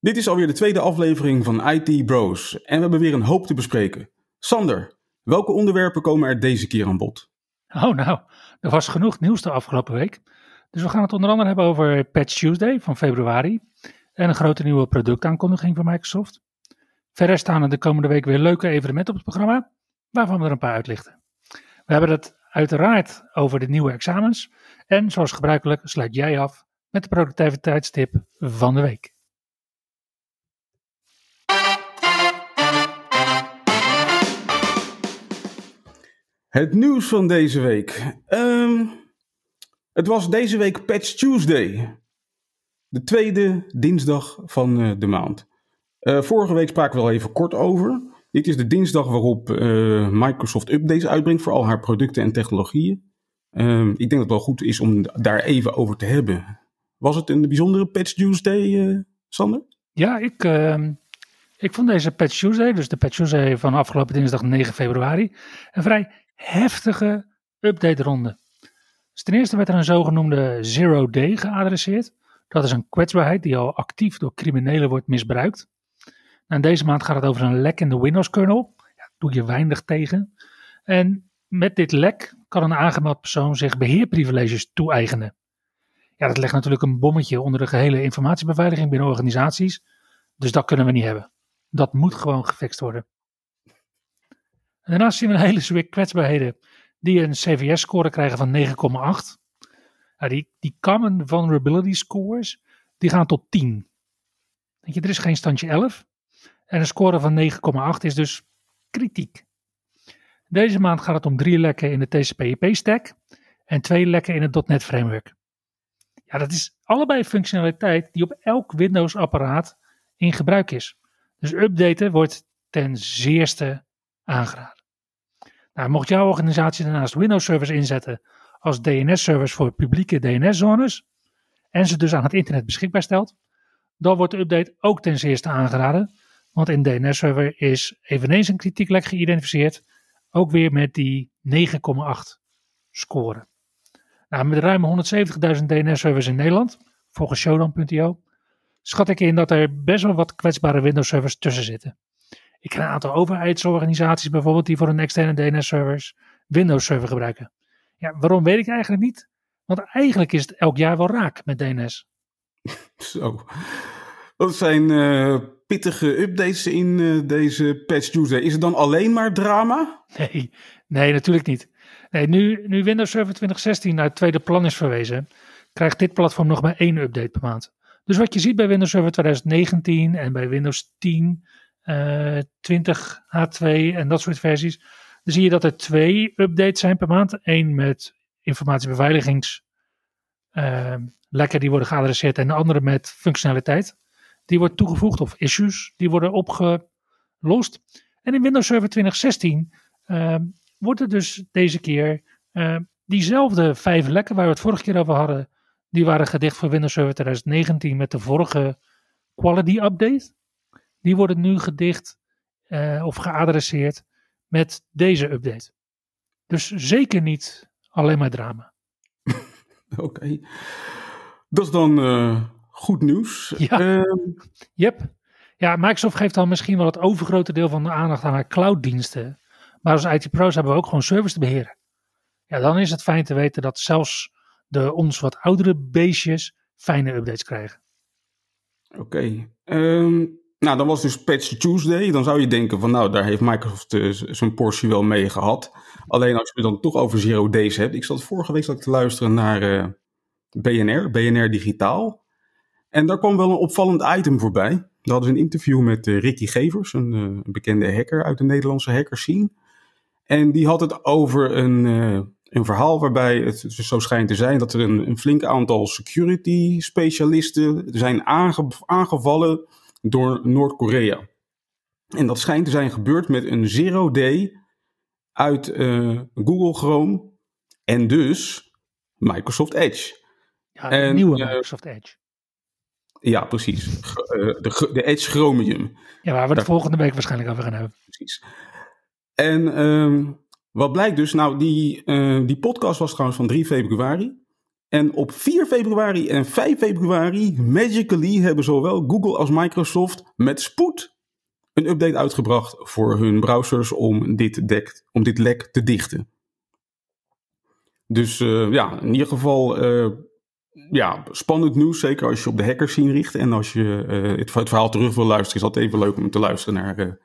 Dit is alweer de tweede aflevering van IT Bros en we hebben weer een hoop te bespreken. Sander, welke onderwerpen komen er deze keer aan bod? Oh nou, er was genoeg nieuws de afgelopen week. Dus we gaan het onder andere hebben over Patch Tuesday van februari en een grote nieuwe productaankondiging van Microsoft. Verder staan er de komende week weer leuke evenementen op het programma, waarvan we er een paar uitlichten. We hebben het uiteraard over de nieuwe examens en zoals gebruikelijk sluit jij af met de productiviteitstip van de week. Het nieuws van deze week. Ehm, het was deze week Patch Tuesday. De tweede dinsdag van uh, de maand. Uh, vorige week spraken we al even kort over. Dit is de dinsdag waarop uh, Microsoft updates uitbrengt voor al haar producten en technologieën. Ehm, ik denk dat het wel goed is om daar even over te hebben. Was het een bijzondere Patch Tuesday, Sander? Ja, ik, ehm, ik vond deze Patch Tuesday, dus de Patch Tuesday van afgelopen dinsdag 9 februari, een vrij heftige update-ronde. Dus ten eerste werd er een zogenoemde Zero Day geadresseerd. Dat is een kwetsbaarheid die al actief door criminelen wordt misbruikt. En deze maand gaat het over een lek in de Windows kernel. Ja, doe je weinig tegen. En met dit lek kan een aangemeld persoon zich beheerprivileges toe-eigenen. Ja, dat legt natuurlijk een bommetje onder de gehele informatiebeveiliging binnen organisaties. Dus dat kunnen we niet hebben. Dat moet gewoon gefixt worden. Daarnaast zien we een hele zwik kwetsbaarheden die een CVS-score krijgen van 9,8. Nou, die, die Common Vulnerability Scores, die gaan tot 10. Weet je, er is geen standje 11. En een score van 9,8 is dus kritiek. Deze maand gaat het om drie lekken in de TCP/IP-stack en twee lekken in het .NET Framework. Ja, dat is allebei functionaliteit die op elk Windows-apparaat in gebruik is. Dus updaten wordt ten zeerste aangeraden. Nou, mocht jouw organisatie daarnaast Windows Servers inzetten als DNS-servers voor publieke DNS-zones en ze dus aan het internet beschikbaar stelt, dan wordt de update ook ten zeerste aangeraden, want in DNS-server is eveneens een kritieklek geïdentificeerd, ook weer met die 9,8 score. Nou, met ruim 170.000 DNS-servers in Nederland, volgens showdown.io, schat ik in dat er best wel wat kwetsbare Windows-servers tussen zitten. Ik ken een aantal overheidsorganisaties bijvoorbeeld die voor een externe DNS-servers Windows Server gebruiken. Ja, waarom weet ik eigenlijk niet? Want eigenlijk is het elk jaar wel raak met DNS. Zo. Dat zijn uh, pittige updates in uh, deze Patch Tuesday. Is het dan alleen maar drama? Nee, nee natuurlijk niet. Nee, nu, nu Windows Server 2016 naar het tweede plan is verwezen, krijgt dit platform nog maar één update per maand. Dus wat je ziet bij Windows Server 2019 en bij Windows 10 20 H2 en dat soort versies. Dan zie je dat er twee updates zijn per maand. Eén met informatiebeveiligingslekken uh, die worden geadresseerd en de andere met functionaliteit. Die wordt toegevoegd of issues die worden opgelost. En in Windows Server 2016 uh, wordt er dus deze keer uh, diezelfde vijf lekken waar we het vorige keer over hadden. Die waren gedicht voor Windows Server 2019 met de vorige quality update die worden nu gedicht uh, of geadresseerd met deze update. Dus zeker niet alleen maar drama. Oké. Okay. Dat is dan uh, goed nieuws. Ja. Yep. Ja, Microsoft geeft dan misschien wel het overgrote deel van de aandacht aan haar clouddiensten. Maar als IT-pro's hebben we ook gewoon service te beheren. Ja, dan is het fijn te weten dat zelfs de ons wat oudere beestjes fijne updates krijgen. Oké. Okay. Um, ehm, nou, dan was dus Patch Tuesday. Dan zou je denken van nou, daar heeft Microsoft uh, zijn portie wel mee gehad. Alleen als je het dan toch over Zero Days hebt. Ik zat vorige week zat ik te luisteren naar eh, BNR, BNR Digitaal. En daar kwam wel een opvallend item voorbij. Daar hadden ze een interview met uh, Ricky Gevers, een, bekende hacker uit de Nederlandse hackerscene. En die had het over een, een verhaal waarbij het zo schijnt te zijn dat er een, een flink aantal security specialisten zijn aange, aangevallen door Noord-Korea. En dat schijnt te zijn gebeurd met een zero day uit uh, Google Chrome en dus Microsoft Edge. Ja, nieuwe Microsoft Edge. Ja, precies. de, de Edge Chromium. Ja, waar we het volgende week waarschijnlijk over gaan hebben. Precies. En ehm, wat blijkt dus, nou, die, uh, die podcast was trouwens van 3 februari. En op 4 februari en 5 februari, magically, hebben zowel Google als Microsoft met spoed een update uitgebracht voor hun browsers om dit, om dit lek te dichten. Dus uh, ja, in ieder geval uh, ja, spannend nieuws. Zeker als je op de hackers zien richt. En als je uh, het, verhaal terug wil luisteren, is altijd even leuk om te luisteren naar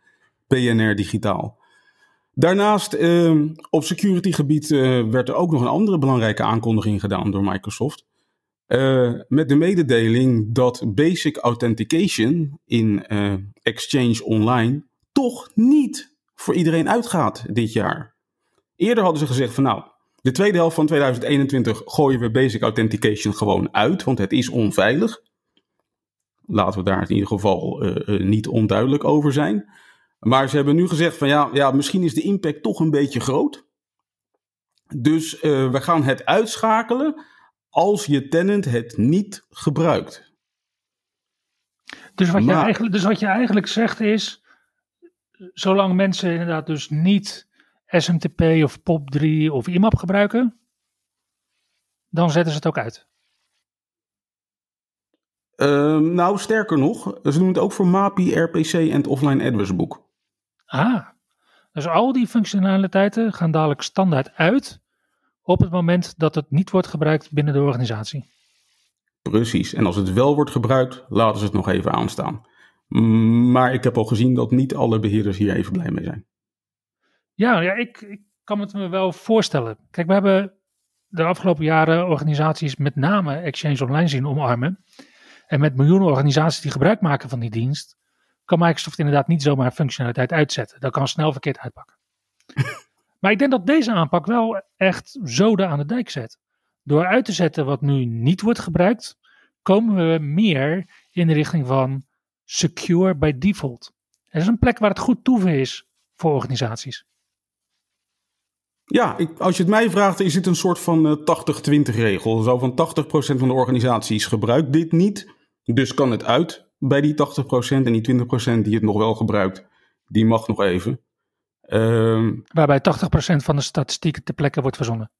PNR Digitaal. Daarnaast, uh, op security gebied uh, werd er ook nog een andere belangrijke aankondiging gedaan door Microsoft. Uh, met de mededeling dat basic authentication in Exchange Online toch niet voor iedereen uitgaat dit jaar. Eerder hadden ze gezegd van nou, de tweede helft van 2021 gooien we basic authentication gewoon uit, want het is onveilig. Laten we daar in ieder geval niet onduidelijk over zijn. Maar ze hebben nu gezegd van ja, ja misschien is de impact toch een beetje groot. Dus uh, we gaan het uitschakelen als je tenant het niet gebruikt. Dus wat, je, eigenlijk, dus wat je eigenlijk zegt is, zolang mensen inderdaad dus niet SMTP of POP3 of IMAP gebruiken, dan zetten ze het ook uit. Uh, nou, sterker nog, ze doen het ook voor MAPI, RPC en het Offline Address Book. Ah, dus al die functionaliteiten gaan dadelijk standaard uit op het moment dat het niet wordt gebruikt binnen de organisatie. Precies, en als het wel wordt gebruikt, laten ze het nog even aanstaan. Maar ik heb al gezien dat niet alle beheerders hier even blij mee zijn. Ja, ja ik, ik kan het me wel voorstellen. Kijk, we hebben de afgelopen jaren organisaties met name Exchange Online zien omarmen. En met miljoenen organisaties die gebruik maken van die dienst, kan Microsoft inderdaad niet zomaar functionaliteit uitzetten. Dat kan snel verkeerd uitpakken. maar ik denk dat deze aanpak wel echt zoden aan de dijk zet. Door uit te zetten wat nu niet wordt gebruikt, komen we meer in de richting van secure by default. Het is een plek waar het goed toeven is voor organisaties. Ja, ik, als je het mij vraagt, is dit een soort van 80-20 eh, regel. Zo van 80% van de organisaties gebruikt dit niet, dus kan het uit bij die 80% en die 20% die het nog wel gebruikt, die mag nog even. Um, Waarbij 80% van de statistieken ter plekke wordt verzonnen.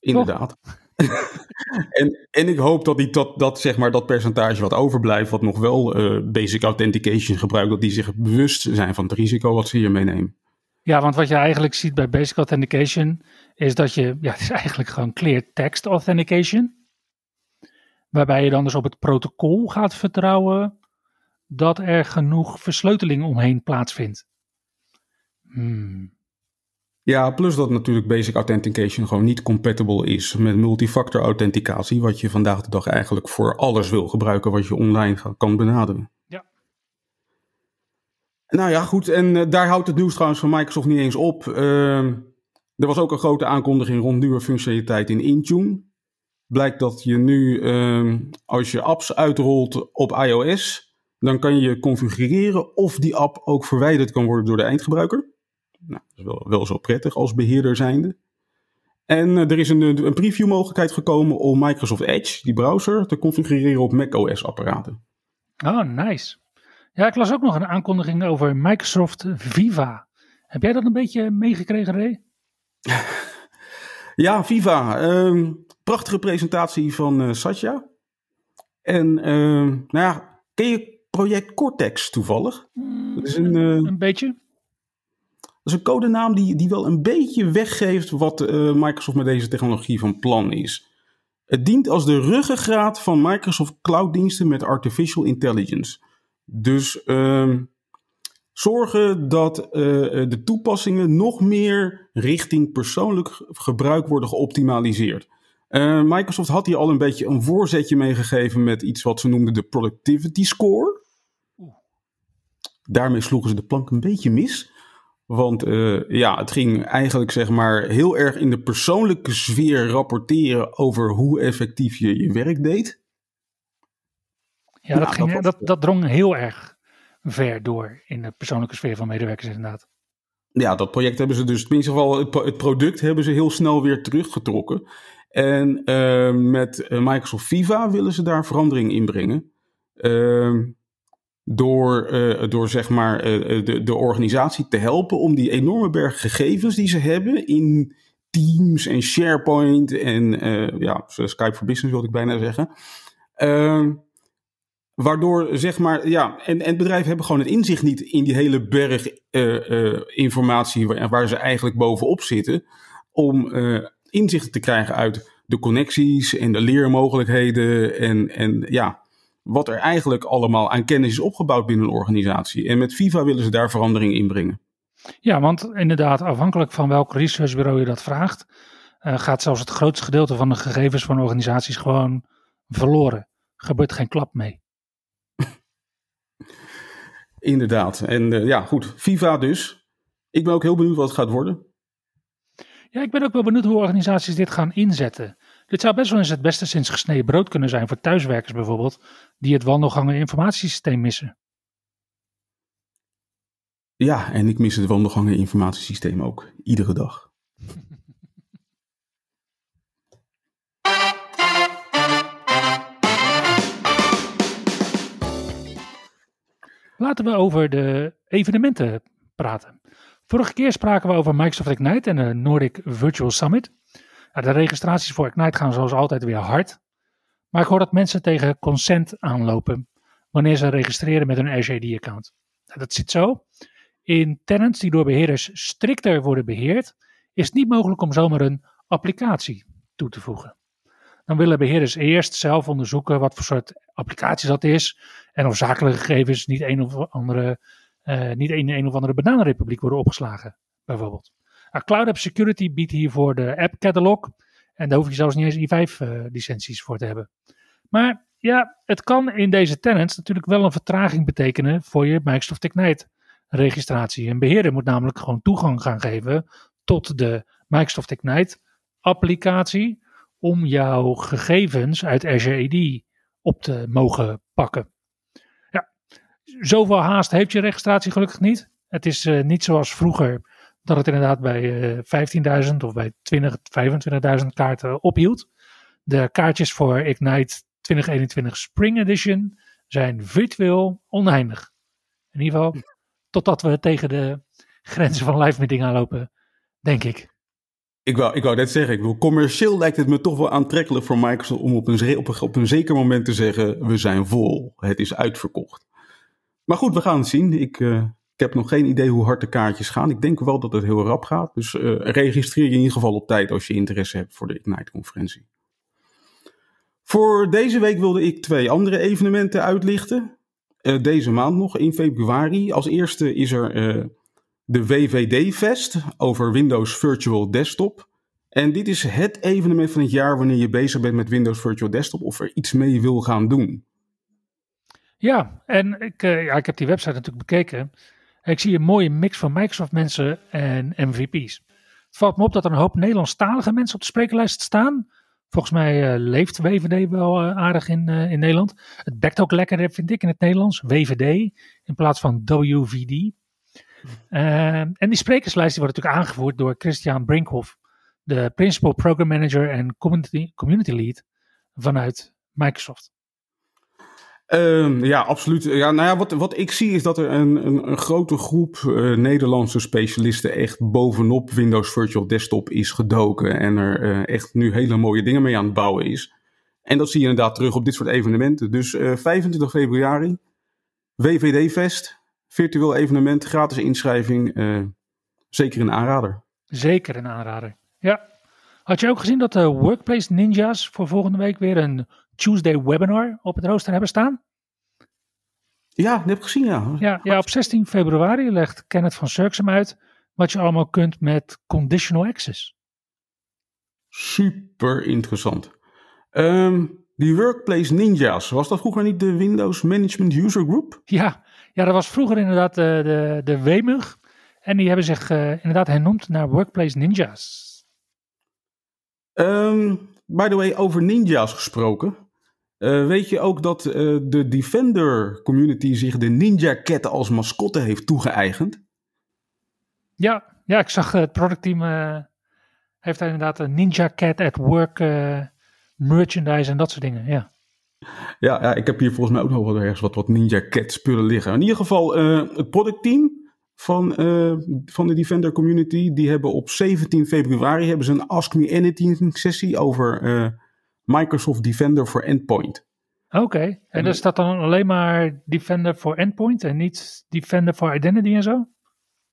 Inderdaad. en, en ik hoop dat, die, dat, dat, zeg maar, dat percentage wat overblijft, wat nog wel uh, basic authentication gebruikt, dat die zich bewust zijn van het risico wat ze hier meenemen. Ja, want wat je eigenlijk ziet bij basic authentication is dat je, ja, het is eigenlijk gewoon clear text authentication. Waarbij je dan dus op het protocol gaat vertrouwen dat er genoeg versleuteling omheen plaatsvindt. Hmm. Ja, plus dat natuurlijk basic authentication gewoon niet compatible is met multifactor authenticatie, wat je vandaag de dag eigenlijk voor alles wil gebruiken wat je online kan benaderen. Ja. Nou ja, goed. En uh, daar houdt het nieuws trouwens van Microsoft niet eens op. Uh, er was ook een grote aankondiging rond nieuwe functionaliteit in Intune blijkt dat je nu, uh, als je apps uitrolt op iOS, dan kan je configureren of die app ook verwijderd kan worden door de eindgebruiker. Nou, dat is wel, wel zo prettig als beheerder zijnde. En uh, er is een, een preview mogelijkheid gekomen om Microsoft Edge, die browser, te configureren op macOS apparaten. Oh, nice. Ja, ik las ook nog een aankondiging over Microsoft Viva. Heb jij dat een beetje meegekregen, Ray? ja, Viva. Uh, prachtige presentatie van uh, Satya. En uh, nou ja, ken je project Cortex toevallig? Mm, dat is een, uh, een beetje. Dat is een codenaam die, die wel een beetje weggeeft wat Microsoft met deze technologie van plan is. Het dient als de ruggengraat van Microsoft clouddiensten met artificial intelligence. Dus ehm, zorgen dat uh, de toepassingen nog meer richting persoonlijk gebruik worden geoptimaliseerd. Uh, Microsoft had hier al een beetje een voorzetje meegegeven met iets wat ze noemden de Productivity Score. Daarmee sloegen ze de plank een beetje mis. Want uh, ja, het ging eigenlijk zeg maar heel erg in de persoonlijke sfeer rapporteren over hoe effectief je je werk deed. Ja, dat, ging, dat, dat, drong heel erg. ver door in de persoonlijke sfeer van medewerkers inderdaad. Ja, dat project hebben ze dus, tenminste geval het, product hebben ze heel snel weer teruggetrokken. En uh, met Microsoft Viva willen ze daar verandering in brengen. Uh, door, uh, door zeg maar de, de organisatie te helpen om die enorme berg gegevens die ze hebben in Teams en SharePoint en ja, Skype for Business wilde ik bijna zeggen. Waardoor, zeg maar, ja, en, en bedrijven hebben gewoon het inzicht niet in die hele berg uh, uh, informatie waar, waar, ze eigenlijk bovenop zitten. Om uh, inzichten te krijgen uit de connecties en de leermogelijkheden en, en ja, wat er eigenlijk allemaal aan kennis is opgebouwd binnen een organisatie. En met Viva willen ze daar verandering in brengen. Ja, want inderdaad, afhankelijk van welk researchbureau je dat vraagt, gaat zelfs het grootste gedeelte van de gegevens van organisaties gewoon verloren. Gebeurt geen klap mee. Inderdaad. En uh, ja, goed. Viva dus. Ik ben ook heel benieuwd wat het gaat worden. Ja, ik ben ook wel benieuwd hoe organisaties dit gaan inzetten. Dit zou best wel eens het beste sinds gesneden brood kunnen zijn voor thuiswerkers bijvoorbeeld, die het wandelgangen informatiesysteem missen. Ja, en ik mis het wandelgangen informatiesysteem ook, iedere dag. Laten we over de evenementen praten. Vorige keer spraken we over Microsoft Ignite en de Nordic Virtual Summit. de registraties voor Ignite gaan zoals altijd weer hard. Maar ik hoor dat mensen tegen consent aanlopen wanneer ze registreren met hun RJD-account. Dat zit zo. In tenants die door beheerders strikter worden beheerd, is het niet mogelijk om zomaar een applicatie toe te voegen. Dan willen beheerders eerst zelf onderzoeken wat voor soort applicatie dat is en of zakelijke gegevens niet een of andere uh, niet in een of andere bananenrepubliek worden opgeslagen, bijvoorbeeld. Nou, Cloud App Security biedt hiervoor de app catalog. En daar hoef je zelfs niet eens i5-licenties uh, voor te hebben. Maar ja, het kan in deze tenants natuurlijk wel een vertraging betekenen voor je Microsoft Ignite registratie. Een beheerder moet namelijk gewoon toegang gaan geven tot de Microsoft Ignite applicatie om jouw gegevens uit Azure AD op te mogen pakken zoveel haast heeft je registratie gelukkig niet. Het is uh, niet zoals vroeger dat het inderdaad bij uh, 15.000 of bij 20, 25.000 kaarten ophield. De kaartjes voor Ignite 2021 Spring Edition zijn virtueel oneindig. In ieder geval totdat we tegen de grenzen van live meeting aanlopen, denk ik. Ik wou, ik wou net zeggen, ik bedoel, commercieel lijkt het me toch wel aantrekkelijk voor Microsoft om op een, op een zeker moment te zeggen, we zijn vol, het is uitverkocht. Maar goed, we gaan het zien. Ik, uh, ik heb nog geen idee hoe hard de kaartjes gaan. Ik denk wel dat het heel rap gaat. Dus uh, registreer je in ieder geval op tijd als je interesse hebt voor de Ignite-conferentie. Voor deze week wilde ik twee andere evenementen uitlichten. Uh, deze maand nog, in februari. Als eerste is er de WVD-fest over Windows Virtual Desktop. En dit is het evenement van het jaar wanneer je bezig bent met Windows Virtual Desktop of er iets mee wil gaan doen. Ja, en ik, uh, ja, ik heb die website natuurlijk bekeken. Ik zie een mooie mix van Microsoft mensen en MVP's. Het valt me op dat er een hoop Nederlandstalige mensen op de sprekerlijst staan. Volgens mij uh, leeft WVD wel uh, aardig in, in Nederland. Het bekt ook lekker, vind ik, in het Nederlands. WVD in plaats van WVD. en die sprekerslijst die wordt natuurlijk aangevoerd door Christian Brinkhoff, de Principal Program Manager en Community, community Lead vanuit Microsoft. Um, ja, absoluut. Ja, nou ja, wat, wat ik zie is dat er een, een, een grote groep uh, Nederlandse specialisten echt bovenop Windows Virtual Desktop is gedoken. En er uh, echt nu hele mooie dingen mee aan het bouwen is. En dat zie je inderdaad terug op dit soort evenementen. Dus uh, eh, 25 februari, WVD Fest, virtueel evenement, gratis inschrijving. zeker een aanrader. Zeker een aanrader, ja. Had je ook gezien dat de Workplace Ninjas voor volgende week weer een Tuesday webinar op het rooster hebben staan? Ja, dat heb ik gezien, ja. Ja, ja op 16 februari legt Kenneth van Surksum uit wat je allemaal kunt met conditional access. Super interessant. Um, die Workplace Ninjas, was dat vroeger niet de Windows Management User Group? Ja, ja dat was vroeger inderdaad de, de, de WMUG. En die hebben zich uh, inderdaad hernoemd naar Workplace Ninjas. Um, by the way, over ninjas gesproken. Uh, weet je ook dat uh, de Defender community zich de Ninja Cat als mascotte heeft toegeëigend? Ja, ja ik zag het productteam uh, heeft daar inderdaad een Ninja Cat at Work merchandise en dat soort dingen. Ja. Ja, ja, ik heb hier volgens mij ook nog wel ergens wat, wat Ninja Cat spullen liggen. In ieder geval, het productteam van, van de Defender community, die hebben op 17 februari hebben ze een Ask Me Anything sessie over Microsoft Defender voor Endpoint. Oké, en is dat dan alleen maar Defender voor Endpoint en niet Defender voor Identity en zo?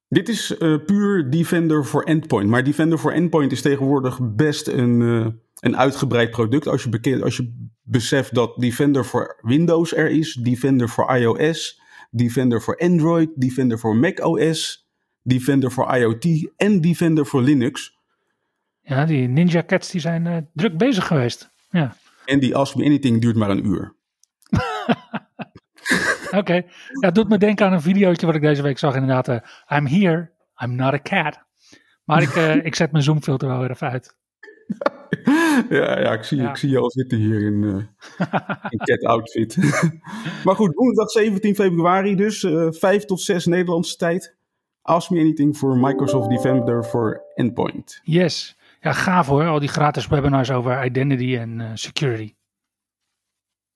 Dit is uh, puur Defender voor Endpoint. Maar Defender voor Endpoint is tegenwoordig best een, uh, een uitgebreid product. Als je, bekend, als je beseft dat Defender voor Windows er is, Defender voor iOS, Defender voor Android, Defender voor macOS, Defender voor IoT en Defender voor Linux. Ja, die Ninja Cats die zijn uh, druk bezig geweest. Ja. En die Ask Me Anything duurt maar een uur. Oké. Okay. Ja, het doet me denken aan een videootje wat ik deze week zag inderdaad. Uh, I'm here, I'm not a cat. Maar ik, uh, ik zet mijn zoomfilter wel weer even uit. ja, ja, ik zie, ja. ik zie je al zitten hier in, uh, in cat outfit. maar goed, woensdag 17 februari dus, uh, 5 tot 6 Nederlandse tijd. Ask Me Anything voor Microsoft Defender voor Endpoint. Yes. Ja, gaaf hoor, al die gratis webinars over identity en uh, security.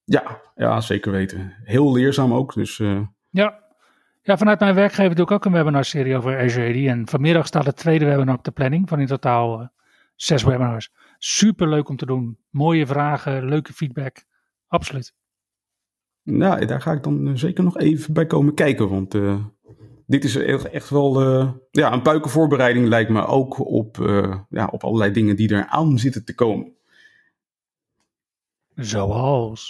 Ja, ja, zeker weten. Heel leerzaam ook. Dus, uh... ja. ja, vanuit mijn werkgever doe ik ook een webinarserie over Azure AD. En vanmiddag staat het tweede webinar op de planning van in totaal uh, zes webinars. Super leuk om te doen. Mooie vragen, leuke feedback. Absoluut. Nou, daar ga ik dan zeker nog even bij komen kijken. Want dit is echt wel uh, ja, een puikenvoorbereiding lijkt me ook op, uh, ja, op allerlei dingen die er aan zitten te komen. Zoals.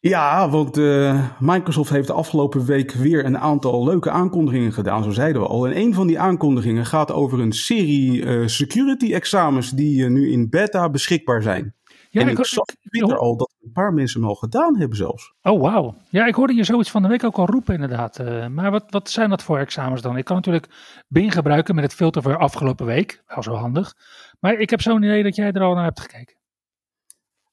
Ja, want uh, Microsoft heeft de afgelopen week weer een aantal leuke aankondigingen gedaan, zo zeiden we al. En een van die aankondigingen gaat over een serie security examens die nu in beta beschikbaar zijn. Ja, en ik, ik zag Twitter al dat een paar mensen hem al gedaan hebben zelfs. Oh, wauw. Ja, ik hoorde je zoiets van de week ook al roepen inderdaad. Uh, maar wat, wat zijn dat voor examens dan? Ik kan natuurlijk Bing gebruiken met het filter voor afgelopen week. Wel zo handig. Maar ik heb zo'n idee dat jij er al naar hebt gekeken.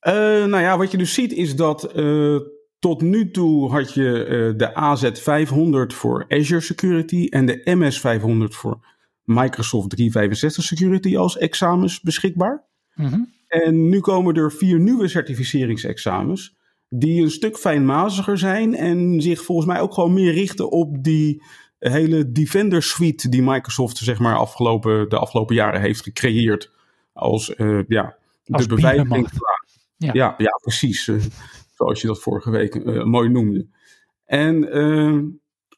Uh, nou ja, wat je dus ziet is dat uh, tot nu toe had je de AZ500 voor Azure Security en de MS500 voor Microsoft 365 Security als examens beschikbaar. Mm en nu komen er vier nieuwe certificeringsexamens. Die een stuk fijnmaziger zijn. En zich volgens mij ook gewoon meer richten op die hele Defender suite. Die Microsoft zeg maar afgelopen, de afgelopen jaren heeft gecreëerd. Als, uh, ja, als de beveiliging. Ja. ja. Ja, precies. Uh, zoals je dat vorige week uh, mooi noemde. En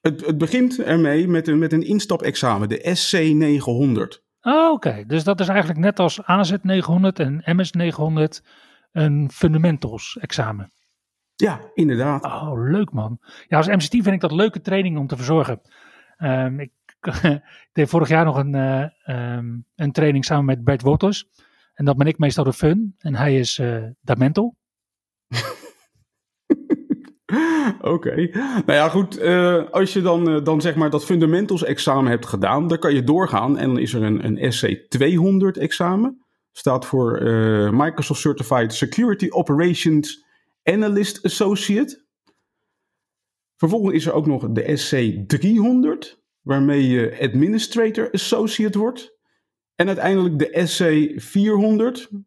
het, het begint ermee met een, met een instapexamen, de SC900. Oh, oké. Dus dat is eigenlijk net als AZ900 en MS900 een fundamentals examen. Ja, inderdaad. Oh, leuk man. Ja, als MCT vind ik dat leuke training om te verzorgen. Um, ik, deed vorig jaar nog een, uh, um, een training samen met Bert Wouters. En dat ben ik meestal de fun. En hij is uh, de Oké. Nou ja, goed. Uh, als je dan, uh, dan zeg maar dat fundamentals examen hebt gedaan, dan kan je doorgaan. En dan is er een, een SC200 examen. Staat voor uh, Microsoft Certified Security Operations Analyst Associate. Vervolgens is er ook nog de SC300, waarmee je Administrator Associate wordt. En uiteindelijk de SC400.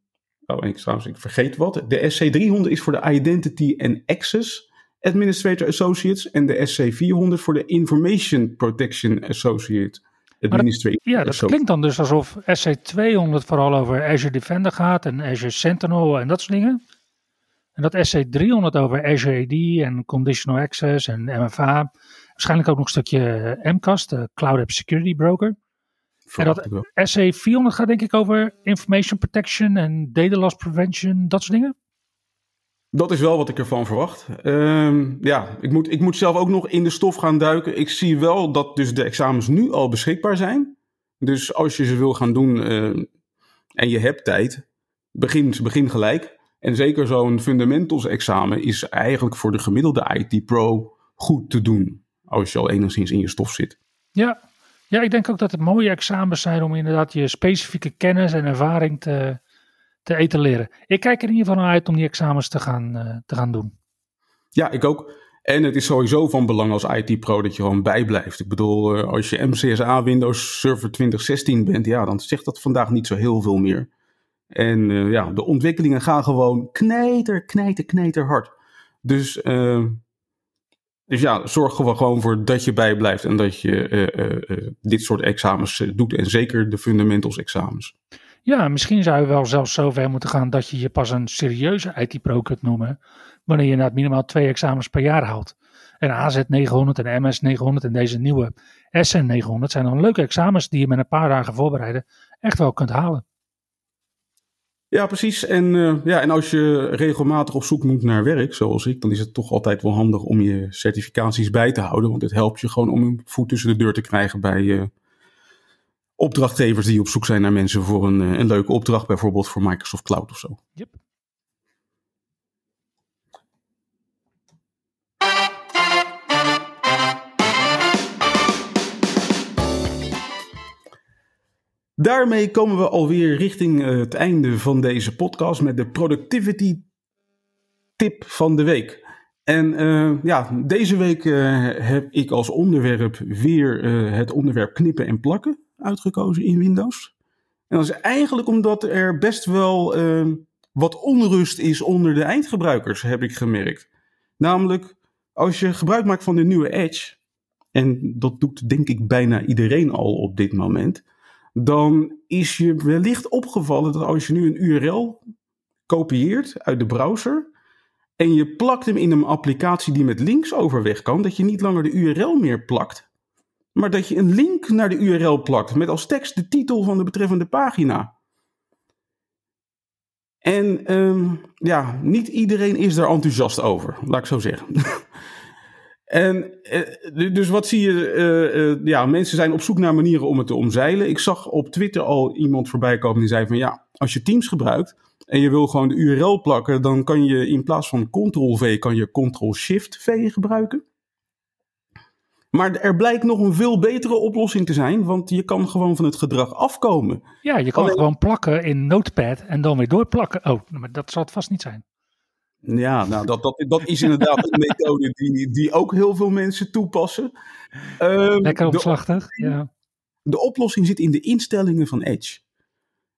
Oh, ik, trouwens, ik vergeet wat. De SC300 is voor de Identity and Access Administrator Associates en de SC400 voor de Information Protection Associate. Administrator ja, dat klinkt dan dus alsof SC200 vooral over Azure Defender gaat en Azure Sentinel en dat soort dingen. En dat SC300 over Azure AD en Conditional Access en MFA. Waarschijnlijk ook nog een stukje MCAS, de Cloud App Security Broker. En dat SC400 gaat denk ik over Information Protection en Data Loss Prevention, dat soort dingen. Dat is wel wat ik ervan verwacht. Um, ja, ik moet, ik moet zelf ook nog in de stof gaan duiken. Ik zie wel dat dus de examens nu al beschikbaar zijn. Dus als je ze wil gaan doen uh, en je hebt tijd, begin, begin gelijk. En zeker zo'n fundamentals examen is eigenlijk voor de gemiddelde IT pro goed te doen. Als je al enigszins in je stof zit. Ja, Ja, ik denk ook dat het mooie examens zijn om inderdaad je specifieke kennis en ervaring te, te etaleren. Ik kijk er in ieder geval naar uit om die examens te gaan, uh, te gaan doen. Ja, ik ook. En het is sowieso van belang als IT-pro dat je gewoon bijblijft. Ik bedoel, uh, als je MCSA Windows Server 2016 bent, ja, dan zegt dat vandaag niet zo heel veel meer. En uh, ja, de ontwikkelingen gaan gewoon knijter, knijter, knijter hard. Dus, dus ja, zorg er gewoon voor dat je bijblijft en dat je dit soort examens doet. En zeker de fundamentals examens. Ja, misschien zou je wel zelfs zover moeten gaan dat je je pas een serieuze IT-pro kunt noemen. Wanneer je inderdaad minimaal twee examens per jaar haalt. En AZ 900 en MS 900 en deze nieuwe SN 900 zijn dan leuke examens die je met een paar dagen voorbereiden echt wel kunt halen. Ja, precies. En, uh, ja, en als je regelmatig op zoek moet naar werk, zoals ik, dan is het toch altijd wel handig om je certificaties bij te houden. Want het helpt je gewoon om een voet tussen de deur te krijgen bij uh, opdrachtgevers die op zoek zijn naar mensen voor een, uh, een leuke opdracht, bijvoorbeeld voor Microsoft Cloud of zo. Yep. Daarmee komen we alweer richting het einde van deze podcast met de productivity tip van de week. En uh, ja, deze week uh, heb ik als onderwerp weer uh, het onderwerp knippen en plakken uitgekozen in Windows. En dat is eigenlijk omdat er best wel wat onrust is onder de eindgebruikers, heb ik gemerkt. Namelijk, als je gebruik maakt van de nieuwe Edge, en dat doet denk ik bijna iedereen al op dit moment dan is je wellicht opgevallen dat als je nu een URL kopieert uit de browser en je plakt hem in een applicatie die met links overweg kan, dat je niet langer de URL meer plakt, maar dat je een link naar de URL plakt met als tekst de titel van de betreffende pagina. En um, ja, niet iedereen is daar enthousiast over, laat ik zo zeggen. En uh, dus wat zie je? Uh, ja, mensen zijn op zoek naar manieren om het te omzeilen. Ik zag op Twitter al iemand voorbij komen die zei van ja, als je Teams gebruikt en je wil gewoon de URL plakken, dan kan je in plaats van Ctrl-V kan je Ctrl-Shift-V gebruiken. Maar er blijkt nog een veel betere oplossing te zijn, want je kan gewoon van het gedrag afkomen. Ja, je kan Alleen... gewoon plakken in Notepad en dan weer doorplakken. Oh, maar dat zal het vast niet zijn. Ja, nou, dat, dat, dat is inderdaad een methode die, die ook heel veel mensen toepassen. Um, Lekker opslachtig, de, ja. De oplossing zit in de instellingen van Edge.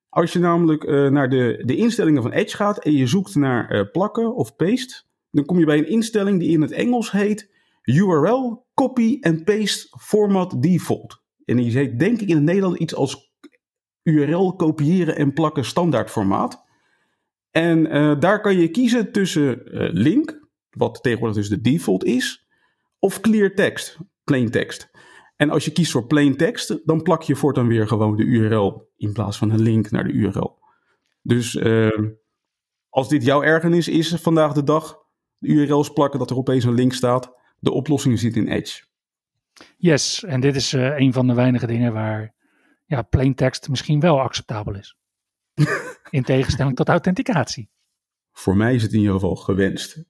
Als je namelijk uh, naar de, de instellingen van Edge gaat en je zoekt naar uh, plakken of paste, dan kom je bij een instelling die in het Engels heet URL Copy and Paste Format Default. En die heet denk ik in het Nederlands iets als URL kopiëren en plakken standaard formaat. En uh, daar kan je kiezen tussen uh, link, wat tegenwoordig dus de default is, of clear text, plain text. En als je kiest voor plain text, dan plak je voortaan weer gewoon de URL in plaats van een link naar de URL. Dus uh, als dit jouw ergernis is vandaag de dag, de URL's plakken dat er opeens een link staat, de oplossing zit in Edge. Yes, en dit is uh, een van de weinige dingen waar ja, plain text misschien wel acceptabel is. In tegenstelling tot authenticatie. Voor mij is het in ieder geval gewenst.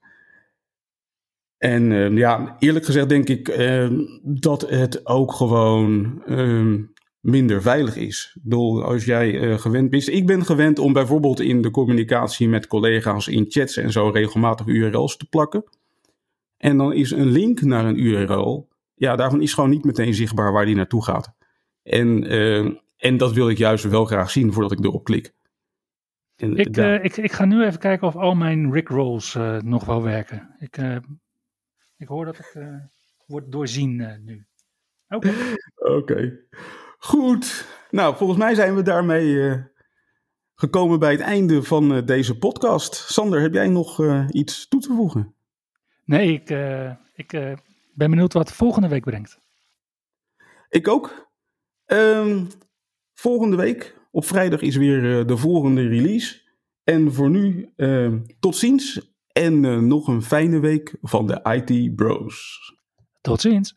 En uh, ja, eerlijk gezegd denk ik uh, dat het ook gewoon uh, minder veilig is. Ik bedoel, als jij eh, gewend bent. Ik ben gewend om bijvoorbeeld in de communicatie met collega's in chats en zo regelmatig URL's te plakken. En dan is een link naar een URL. Ja, daarvan is gewoon niet meteen zichtbaar waar die naartoe gaat. En, en dat wil ik juist wel graag zien voordat ik erop klik. Ik, uh, ik, ik ga nu even kijken of al mijn Rickrolls uh, nog wel werken. Ik, ik hoor dat het wordt doorzien nu. Oké. Okay. Oké. Okay. Goed. Nou, volgens mij zijn we daarmee gekomen bij het einde van deze podcast. Sander, heb jij nog iets toe te voegen? Nee, ik, ik ben benieuwd wat volgende week brengt. Ik ook. Um, volgende week op vrijdag is weer uh, de volgende release. En voor nu, uh, tot ziens. En nog een fijne week van de IT Bros. Tot ziens.